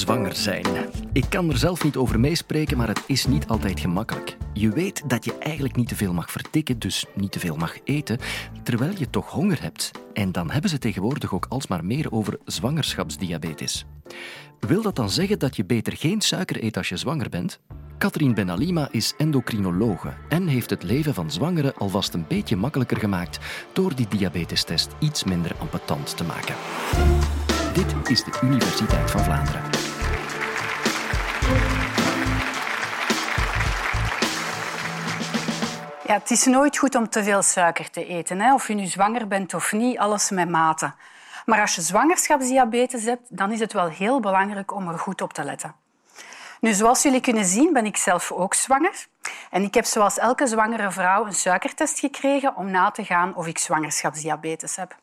Zwanger zijn. Ik kan er zelf niet over meespreken, maar het is niet altijd gemakkelijk. Je weet dat je eigenlijk niet te veel mag vertikken, dus niet te veel mag eten, terwijl je toch honger hebt. En dan hebben ze tegenwoordig ook alsmaar meer over zwangerschapsdiabetes. Wil dat dan zeggen dat je beter geen suiker eet als je zwanger bent? Katrien Benalima is endocrinologe en heeft het leven van zwangeren alvast een beetje makkelijker gemaakt door die diabetestest iets minder ambetant te maken. Dit is de Universiteit van Vlaanderen. Ja, het is nooit goed om te veel suiker te eten. Hè? Of je nu zwanger bent of niet, alles met mate. Maar als je zwangerschapsdiabetes hebt, dan is het wel heel belangrijk om er goed op te letten. Nu, zoals jullie kunnen zien, ben ik zelf ook zwanger. En ik heb zoals elke zwangere vrouw een suikertest gekregen om na te gaan of ik zwangerschapsdiabetes heb.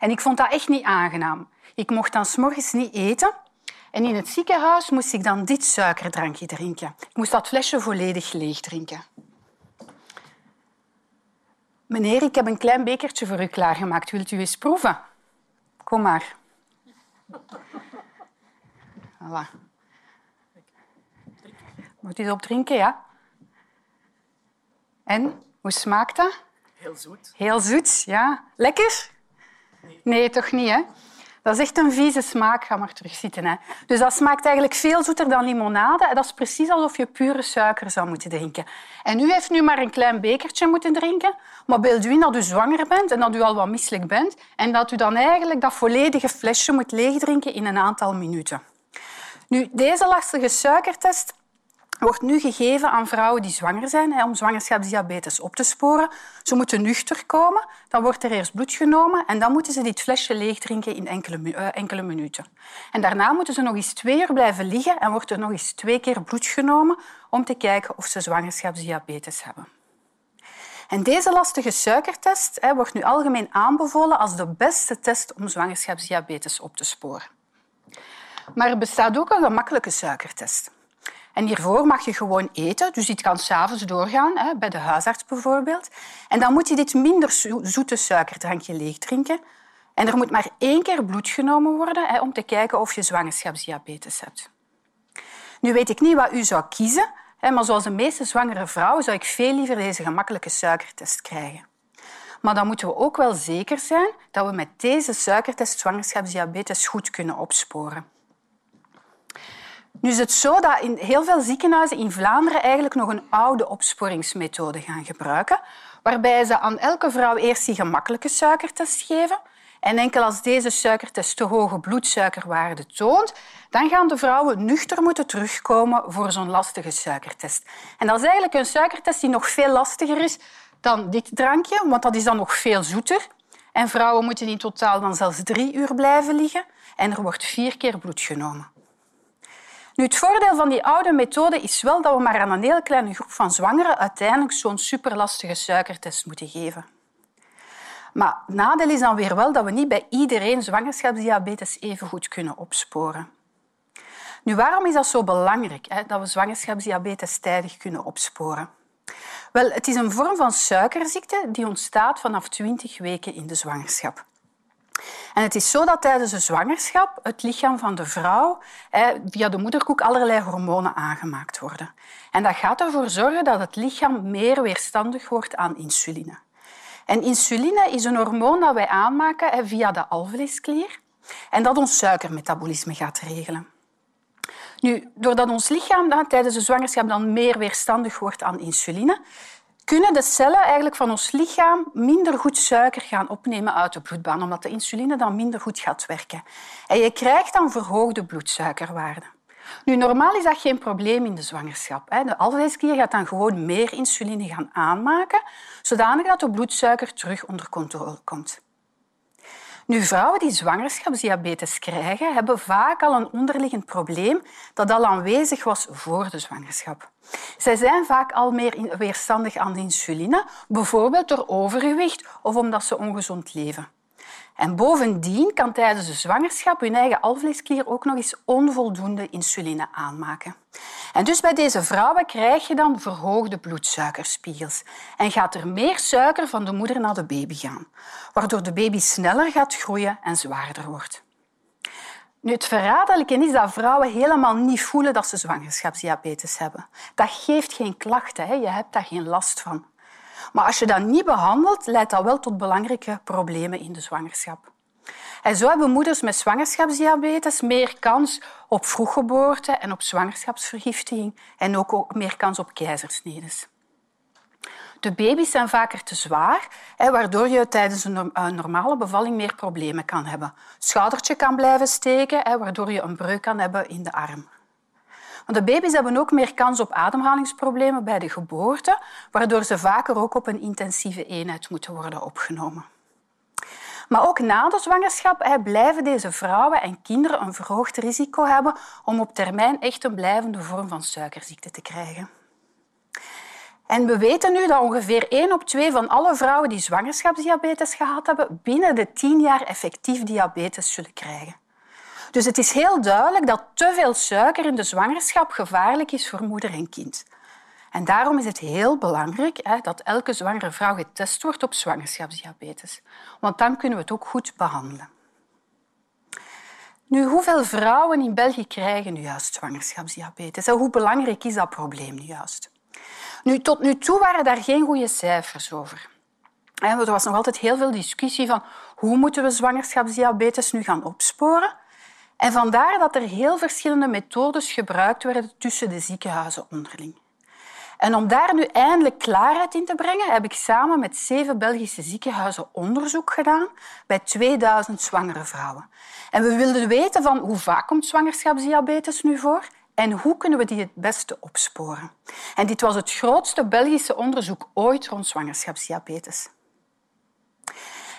En ik vond dat echt niet aangenaam. Ik mocht dan s'morgens niet eten. En in het ziekenhuis moest ik dan dit suikerdrankje drinken. Ik moest dat flesje volledig leeg drinken. Meneer, ik heb een klein bekertje voor u klaargemaakt. Wilt u eens proeven? Kom maar. Voilà. Moet u erop drinken, ja? En? Hoe smaakt dat? Heel zoet. Heel zoet, ja. Lekker? Nee, nee toch niet, hè? Dat is echt een vieze smaak. Ga maar terug zitten. Hè. Dus dat smaakt eigenlijk veel zoeter dan limonade. Dat is precies alsof je pure suiker zou moeten drinken. En u heeft nu maar een klein bekertje moeten drinken. Maar beeld u in dat u zwanger bent en dat u al wat misselijk bent. En dat u dan eigenlijk dat volledige flesje moet leegdrinken in een aantal minuten. Nu, deze lastige suikertest wordt nu gegeven aan vrouwen die zwanger zijn om zwangerschapsdiabetes op te sporen. Ze moeten nuchter komen, dan wordt er eerst bloed genomen en dan moeten ze dit flesje leegdrinken in enkele, uh, enkele minuten. En daarna moeten ze nog eens twee uur blijven liggen en wordt er nog eens twee keer bloed genomen om te kijken of ze zwangerschapsdiabetes hebben. En deze lastige suikertest hè, wordt nu algemeen aanbevolen als de beste test om zwangerschapsdiabetes op te sporen. Maar er bestaat ook een gemakkelijke suikertest. En hiervoor mag je gewoon eten, dus dit kan s'avonds doorgaan, hè, bij de huisarts bijvoorbeeld. En dan moet je dit minder zoete suikerdrankje leeg drinken. En er moet maar één keer bloed genomen worden hè, om te kijken of je zwangerschapsdiabetes hebt. Nu weet ik niet wat u zou kiezen, hè, maar zoals de meeste zwangere vrouwen zou ik veel liever deze gemakkelijke suikertest krijgen. Maar dan moeten we ook wel zeker zijn dat we met deze suikertest zwangerschapsdiabetes goed kunnen opsporen. Nu is het zo dat in heel veel ziekenhuizen in Vlaanderen eigenlijk nog een oude opsporingsmethode gaan gebruiken, waarbij ze aan elke vrouw eerst die gemakkelijke suikertest geven. En enkel als deze suikertest te hoge bloedsuikerwaarde toont, dan gaan de vrouwen nuchter moeten terugkomen voor zo'n lastige suikertest. En dat is eigenlijk een suikertest die nog veel lastiger is dan dit drankje, want dat is dan nog veel zoeter. En vrouwen moeten in totaal dan zelfs drie uur blijven liggen en er wordt vier keer bloed genomen. Nu, het voordeel van die oude methode is wel dat we maar aan een heel kleine groep van zwangeren uiteindelijk zo'n superlastige suikertest moeten geven. Maar het nadeel is dan weer wel dat we niet bij iedereen zwangerschapsdiabetes even goed kunnen opsporen. Nu, waarom is dat zo belangrijk, hè, dat we zwangerschapsdiabetes tijdig kunnen opsporen? Wel, het is een vorm van suikerziekte die ontstaat vanaf 20 weken in de zwangerschap. En het is zo dat tijdens de zwangerschap het lichaam van de vrouw via de moederkoek allerlei hormonen aangemaakt worden. En dat gaat ervoor zorgen dat het lichaam meer weerstandig wordt aan insuline. En insuline is een hormoon dat wij aanmaken via de alvleesklier en dat ons suikermetabolisme gaat regelen. Nu, doordat ons lichaam dan, tijdens de zwangerschap dan meer weerstandig wordt aan insuline, kunnen de cellen eigenlijk van ons lichaam minder goed suiker gaan opnemen uit de bloedbaan, omdat de insuline dan minder goed gaat werken. En je krijgt dan verhoogde bloedsuikerwaarden. Nu, normaal is dat geen probleem in de zwangerschap. De alvleesklier gaat dan gewoon meer insuline gaan aanmaken, zodanig dat de bloedsuiker terug onder controle komt. Nu, vrouwen die zwangerschapsdiabetes krijgen, hebben vaak al een onderliggend probleem dat al aanwezig was voor de zwangerschap. Zij zijn vaak al meer weerstandig aan de insuline, bijvoorbeeld door overgewicht of omdat ze ongezond leven. En bovendien kan tijdens de zwangerschap hun eigen alvleesklier ook nog eens onvoldoende insuline aanmaken. En dus bij deze vrouwen krijg je dan verhoogde bloedsuikerspiegels en gaat er meer suiker van de moeder naar de baby gaan, waardoor de baby sneller gaat groeien en zwaarder wordt. Nu, het verraderlijke is dat vrouwen helemaal niet voelen dat ze zwangerschapsdiabetes hebben. Dat geeft geen klachten, hè? je hebt daar geen last van. Maar als je dat niet behandelt, leidt dat wel tot belangrijke problemen in de zwangerschap. En zo hebben moeders met zwangerschapsdiabetes meer kans op vroeggeboorte en op zwangerschapsvergiftiging en ook meer kans op keizersnedes. De baby's zijn vaker te zwaar, waardoor je tijdens een normale bevalling meer problemen kan hebben. Schoudertje kan blijven steken, waardoor je een breuk kan hebben in de arm. Want de baby's hebben ook meer kans op ademhalingsproblemen bij de geboorte, waardoor ze vaker ook op een intensieve eenheid moeten worden opgenomen. Maar ook na de zwangerschap blijven deze vrouwen en kinderen een verhoogd risico hebben om op termijn echt een blijvende vorm van suikerziekte te krijgen. En we weten nu dat ongeveer 1 op 2 van alle vrouwen die zwangerschapsdiabetes gehad hebben, binnen de 10 jaar effectief diabetes zullen krijgen. Dus het is heel duidelijk dat te veel suiker in de zwangerschap gevaarlijk is voor moeder en kind. En daarom is het heel belangrijk hè, dat elke zwangere vrouw getest wordt op zwangerschapsdiabetes. Want dan kunnen we het ook goed behandelen. Nu, hoeveel vrouwen in België krijgen nu juist zwangerschapsdiabetes? En hoe belangrijk is dat probleem nu juist? Nu, tot nu toe waren daar geen goede cijfers over. Er was nog altijd heel veel discussie van hoe moeten we zwangerschapsdiabetes nu gaan opsporen. En vandaar dat er heel verschillende methodes gebruikt werden tussen de ziekenhuizen onderling. En om daar nu eindelijk klaarheid in te brengen, heb ik samen met zeven Belgische ziekenhuizen onderzoek gedaan bij 2000 zwangere vrouwen. En we wilden weten van hoe vaak komt zwangerschapsdiabetes nu voor en hoe kunnen we die het beste opsporen. En dit was het grootste Belgische onderzoek ooit rond zwangerschapsdiabetes.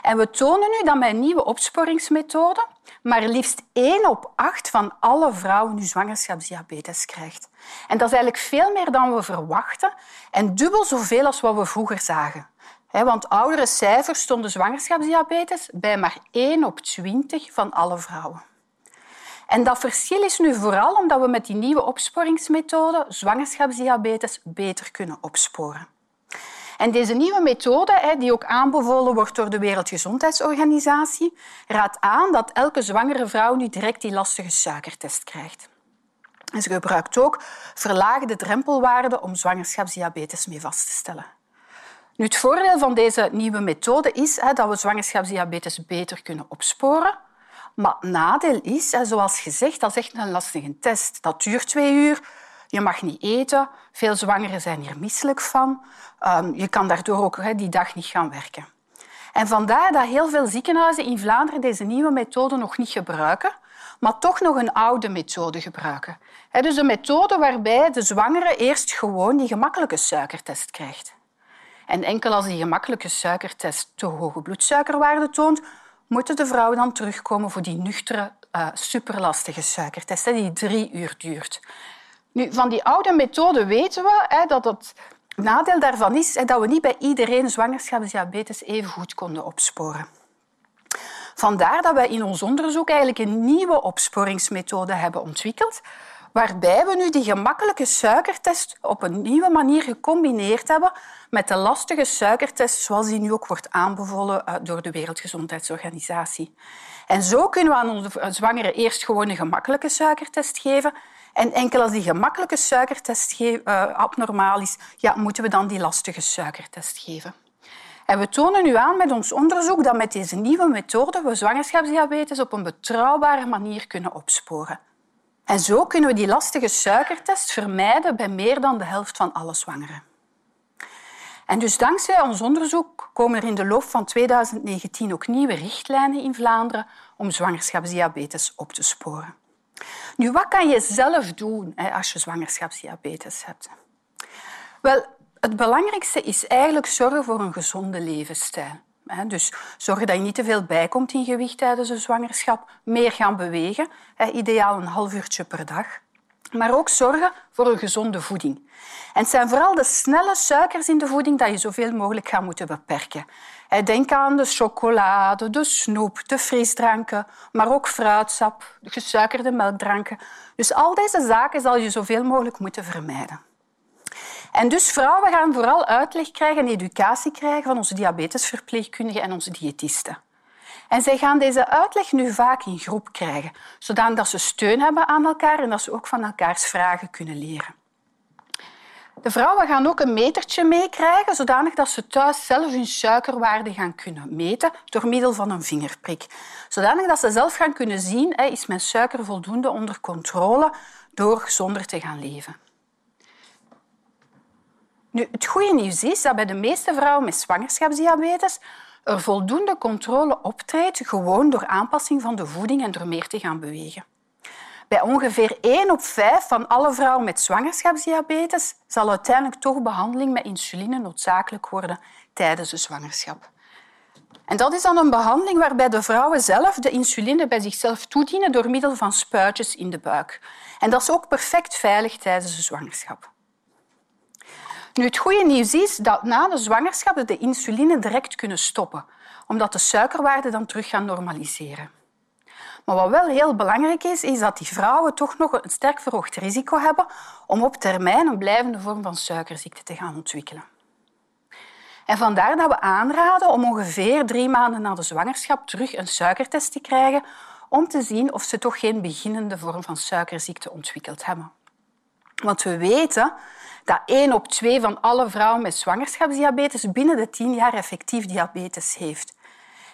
En we tonen nu dat met een nieuwe opsporingsmethode maar liefst 1 op 8 van alle vrouwen nu zwangerschapsdiabetes krijgt. En dat is eigenlijk veel meer dan we verwachten en dubbel zoveel als wat we vroeger zagen. Want oudere cijfers stonden zwangerschapsdiabetes bij maar 1 op 20 van alle vrouwen. En dat verschil is nu vooral omdat we met die nieuwe opsporingsmethode zwangerschapsdiabetes beter kunnen opsporen. En deze nieuwe methode, die ook aanbevolen wordt door de Wereldgezondheidsorganisatie, raadt aan dat elke zwangere vrouw nu direct die lastige suikertest krijgt. En ze gebruikt ook verlaagde drempelwaarden om zwangerschapsdiabetes mee vast te stellen. Nu, het voordeel van deze nieuwe methode is dat we zwangerschapsdiabetes beter kunnen opsporen. Maar het nadeel is, zoals gezegd, dat is echt een lastige test. Dat duurt twee uur. Je mag niet eten. Veel zwangeren zijn hier misselijk van. Ehm, je kan daardoor ook die dag niet gaan werken. En vandaar dat heel veel ziekenhuizen in Vlaanderen deze nieuwe methode nog niet gebruiken, maar toch nog een oude methode gebruiken. Dus een methode waarbij de zwangere eerst gewoon die gemakkelijke suikertest krijgt. En enkel als die gemakkelijke suikertest te hoge bloedsuikerwaarde toont, moeten de vrouwen dan terugkomen voor die nuchtere, uh, superlastige suikertest, die drie uur duurt. Nu, van die oude methode weten we hè, dat het nadeel daarvan is hè, dat we niet bij iedereen zwangerschapsdiabetes even goed konden opsporen. Vandaar dat wij in ons onderzoek eigenlijk een nieuwe opsporingsmethode hebben ontwikkeld, waarbij we nu die gemakkelijke suikertest op een nieuwe manier gecombineerd hebben met de lastige suikertest zoals die nu ook wordt aanbevolen eh, door de Wereldgezondheidsorganisatie. En zo kunnen we aan onze zwangeren eerst gewoon een gemakkelijke suikertest geven en enkel als die gemakkelijke suikertest uh, abnormaal is, ja, moeten we dan die lastige suikertest geven. En we tonen nu aan met ons onderzoek dat met deze nieuwe methode we zwangerschapsdiabetes op een betrouwbare manier kunnen opsporen. En zo kunnen we die lastige suikertest vermijden bij meer dan de helft van alle zwangeren. En dus dankzij ons onderzoek komen er in de loop van 2019 ook nieuwe richtlijnen in Vlaanderen om zwangerschapsdiabetes op te sporen. Nu, wat kan je zelf doen als je zwangerschapsdiabetes hebt? Wel, het belangrijkste is eigenlijk zorgen voor een gezonde levensstijl. Dus zorgen dat je niet te veel bijkomt in gewicht tijdens de zwangerschap. Meer gaan bewegen, ideaal een half uurtje per dag. Maar ook zorgen voor een gezonde voeding. En het zijn vooral de snelle suikers in de voeding dat je zoveel mogelijk gaat moeten beperken. Denk aan de chocolade, de snoep, de frisdranken, maar ook fruitsap, gesuikerde melkdranken. Dus al deze zaken zal je zoveel mogelijk moeten vermijden. En dus vrouwen gaan vooral uitleg krijgen en educatie krijgen van onze diabetesverpleegkundigen en onze diëtisten. En zij gaan deze uitleg nu vaak in groep krijgen, zodat ze steun hebben aan elkaar en dat ze ook van elkaars vragen kunnen leren. De vrouwen gaan ook een metertje meekrijgen, zodanig dat ze thuis zelf hun suikerwaarde gaan kunnen meten door middel van een vingerprik. Zodanig dat ze zelf gaan kunnen zien, is mijn suiker voldoende onder controle door gezonder te gaan leven. Nu, het goede nieuws is dat bij de meeste vrouwen met zwangerschapsdiabetes er voldoende controle optreedt, gewoon door aanpassing van de voeding en door meer te gaan bewegen. Bij ongeveer 1 op 5 van alle vrouwen met zwangerschapsdiabetes zal uiteindelijk toch behandeling met insuline noodzakelijk worden tijdens de zwangerschap. En dat is dan een behandeling waarbij de vrouwen zelf de insuline bij zichzelf toedienen door middel van spuitjes in de buik. En dat is ook perfect veilig tijdens de zwangerschap. Nu, het goede nieuws is dat na de zwangerschap de insuline direct kunnen stoppen, omdat de suikerwaarden dan terug gaan normaliseren. Maar wat wel heel belangrijk is, is dat die vrouwen toch nog een sterk verhoogd risico hebben om op termijn een blijvende vorm van suikerziekte te gaan ontwikkelen. En vandaar dat we aanraden om ongeveer drie maanden na de zwangerschap terug een suikertest te krijgen om te zien of ze toch geen beginnende vorm van suikerziekte ontwikkeld hebben. Want we weten dat één op twee van alle vrouwen met zwangerschapsdiabetes binnen de tien jaar effectief diabetes heeft.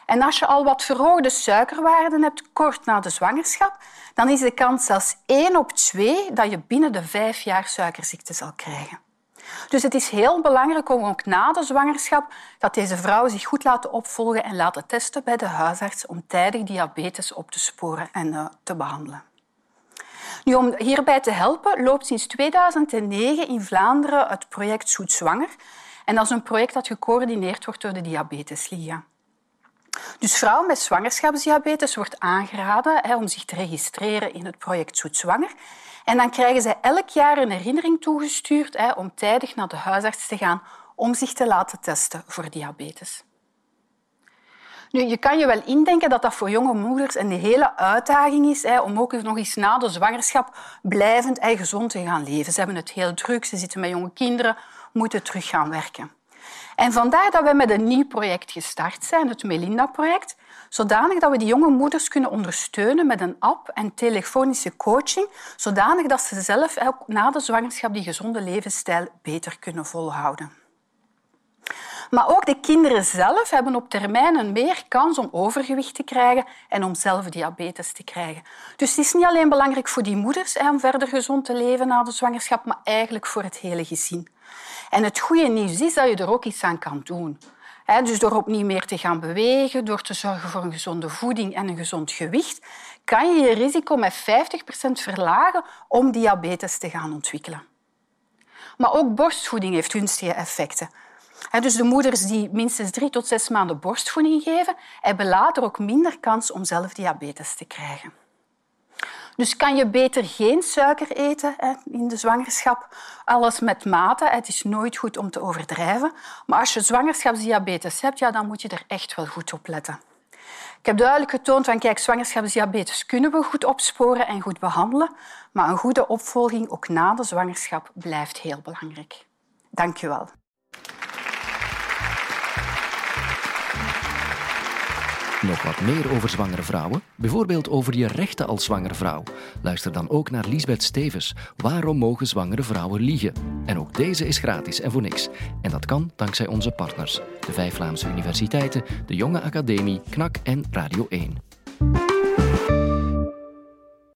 En als je al wat verhoogde suikerwaarden hebt kort na de zwangerschap, dan is de kans zelfs één op twee dat je binnen de vijf jaar suikerziekte zal krijgen. Dus het is heel belangrijk om ook na de zwangerschap dat deze vrouwen zich goed laten opvolgen en laten testen bij de huisarts om tijdig diabetes op te sporen en uh, te behandelen. Nu, om hierbij te helpen loopt sinds 2009 in Vlaanderen het project Zoet Zwanger. En dat is een project dat gecoördineerd wordt door de Diabetesliga. Dus vrouwen met zwangerschapsdiabetes wordt aangeraden hè, om zich te registreren in het project Zoet Zwanger. En dan krijgen ze elk jaar een herinnering toegestuurd hè, om tijdig naar de huisarts te gaan om zich te laten testen voor diabetes. Nu, je kan je wel indenken dat dat voor jonge moeders een hele uitdaging is hè, om ook nog eens na de zwangerschap blijvend en gezond te gaan leven. Ze hebben het heel druk, ze zitten met jonge kinderen, moeten terug gaan werken. En vandaar dat we met een nieuw project gestart zijn, het Melinda-project, zodanig dat we die jonge moeders kunnen ondersteunen met een app en telefonische coaching, zodanig dat ze zelf ook na de zwangerschap die gezonde levensstijl beter kunnen volhouden. Maar ook de kinderen zelf hebben op termijn een meer kans om overgewicht te krijgen en om zelf diabetes te krijgen. Dus het is niet alleen belangrijk voor die moeders om verder gezond te leven na de zwangerschap, maar eigenlijk voor het hele gezin. En het goede nieuws is dat je er ook iets aan kan doen. Dus door opnieuw meer te gaan bewegen, door te zorgen voor een gezonde voeding en een gezond gewicht, kan je je risico met 50% verlagen om diabetes te gaan ontwikkelen. Maar ook borstvoeding heeft gunstige effecten. Dus de moeders die minstens drie tot zes maanden borstvoeding geven, hebben later ook minder kans om zelf diabetes te krijgen. Dus kan je beter geen suiker eten in de zwangerschap. Alles met mate. Het is nooit goed om te overdrijven. Maar als je zwangerschapsdiabetes hebt, ja, dan moet je er echt wel goed op letten. Ik heb duidelijk getoond van kijk, zwangerschapsdiabetes kunnen we goed opsporen en goed behandelen, maar een goede opvolging ook na de zwangerschap blijft heel belangrijk. Dank je wel. Nog wat meer over zwangere vrouwen? Bijvoorbeeld over je rechten als zwangere vrouw. Luister dan ook naar Lisbeth Stevens. Waarom mogen zwangere vrouwen liegen? En ook deze is gratis en voor niks. En dat kan dankzij onze partners. De vijf Vlaamse universiteiten, de Jonge Academie, KNAK en Radio 1.